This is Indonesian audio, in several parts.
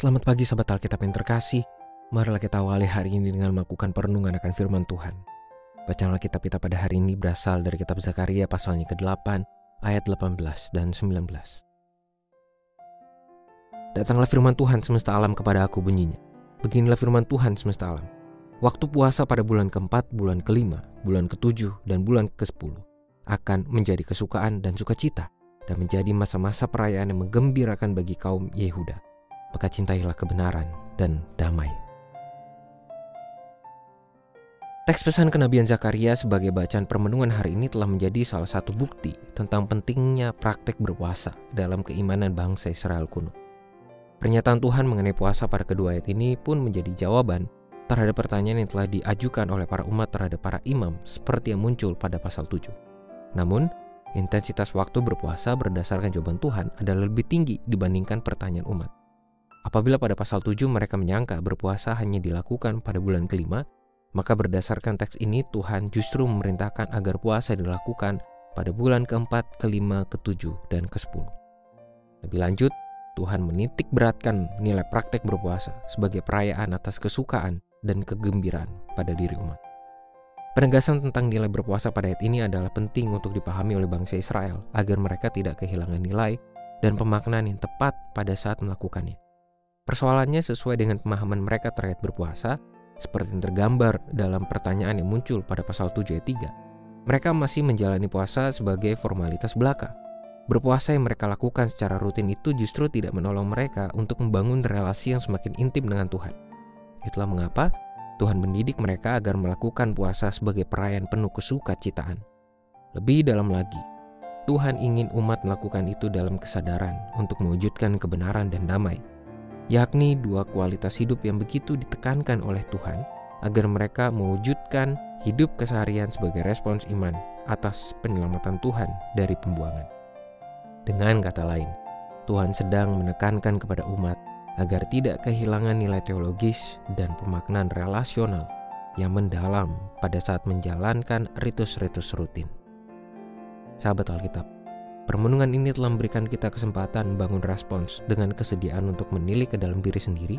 Selamat pagi sahabat Alkitab yang terkasih. Marilah kita awali hari ini dengan melakukan perenungan akan firman Tuhan. Bacaan Alkitab kita pada hari ini berasal dari kitab Zakaria pasalnya ke-8 ayat 18 dan 19. Datanglah firman Tuhan semesta alam kepada aku bunyinya. Beginilah firman Tuhan semesta alam. Waktu puasa pada bulan keempat, bulan kelima, bulan ketujuh, dan bulan ke-10 akan menjadi kesukaan dan sukacita dan menjadi masa-masa perayaan yang menggembirakan bagi kaum Yehuda maka cintailah kebenaran dan damai. Teks pesan kenabian Zakaria sebagai bacaan permenungan hari ini telah menjadi salah satu bukti tentang pentingnya praktek berpuasa dalam keimanan bangsa Israel kuno. Pernyataan Tuhan mengenai puasa pada kedua ayat ini pun menjadi jawaban terhadap pertanyaan yang telah diajukan oleh para umat terhadap para imam seperti yang muncul pada pasal 7. Namun, intensitas waktu berpuasa berdasarkan jawaban Tuhan adalah lebih tinggi dibandingkan pertanyaan umat. Apabila pada pasal 7 mereka menyangka berpuasa hanya dilakukan pada bulan kelima, maka berdasarkan teks ini Tuhan justru memerintahkan agar puasa dilakukan pada bulan keempat, kelima, ketujuh, dan ke-10. Lebih lanjut, Tuhan menitik beratkan nilai praktek berpuasa sebagai perayaan atas kesukaan dan kegembiraan pada diri umat. Penegasan tentang nilai berpuasa pada ayat ini adalah penting untuk dipahami oleh bangsa Israel agar mereka tidak kehilangan nilai dan pemaknaan yang tepat pada saat melakukannya. Persoalannya sesuai dengan pemahaman mereka terkait berpuasa, seperti yang tergambar dalam pertanyaan yang muncul pada pasal 7 ayat 3. Mereka masih menjalani puasa sebagai formalitas belaka. Berpuasa yang mereka lakukan secara rutin itu justru tidak menolong mereka untuk membangun relasi yang semakin intim dengan Tuhan. Itulah mengapa Tuhan mendidik mereka agar melakukan puasa sebagai perayaan penuh kesukacitaan. Lebih dalam lagi, Tuhan ingin umat melakukan itu dalam kesadaran untuk mewujudkan kebenaran dan damai yakni dua kualitas hidup yang begitu ditekankan oleh Tuhan agar mereka mewujudkan hidup keseharian sebagai respons iman atas penyelamatan Tuhan dari pembuangan. Dengan kata lain, Tuhan sedang menekankan kepada umat agar tidak kehilangan nilai teologis dan pemaknaan relasional yang mendalam pada saat menjalankan ritus-ritus rutin. Sahabat Alkitab, Permenungan ini telah memberikan kita kesempatan bangun respons dengan kesediaan untuk menilik ke dalam diri sendiri,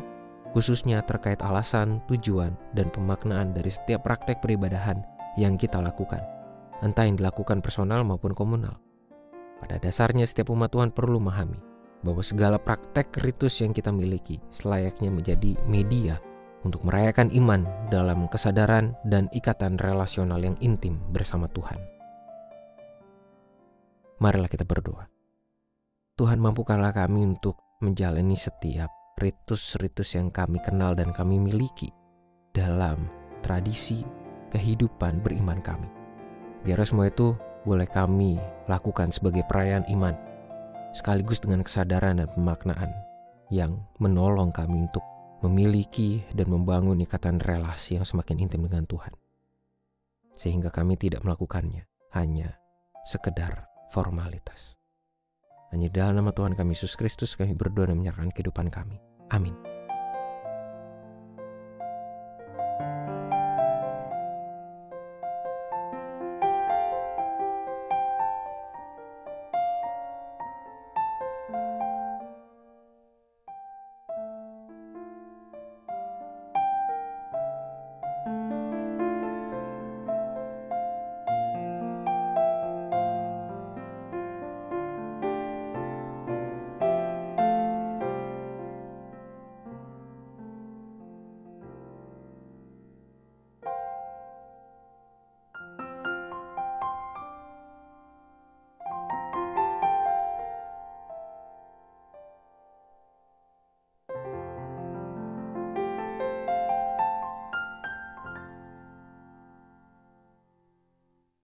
khususnya terkait alasan, tujuan, dan pemaknaan dari setiap praktek peribadahan yang kita lakukan, entah yang dilakukan personal maupun komunal. Pada dasarnya setiap umat Tuhan perlu memahami bahwa segala praktek ritus yang kita miliki selayaknya menjadi media untuk merayakan iman dalam kesadaran dan ikatan relasional yang intim bersama Tuhan. Marilah kita berdoa. Tuhan mampukanlah kami untuk menjalani setiap ritus-ritus yang kami kenal dan kami miliki dalam tradisi kehidupan beriman kami. Biar semua itu boleh kami lakukan sebagai perayaan iman, sekaligus dengan kesadaran dan pemaknaan yang menolong kami untuk memiliki dan membangun ikatan relasi yang semakin intim dengan Tuhan. Sehingga kami tidak melakukannya hanya sekedar formalitas. Hanya dalam nama Tuhan kami Yesus Kristus kami berdoa dan menyerahkan kehidupan kami. Amin.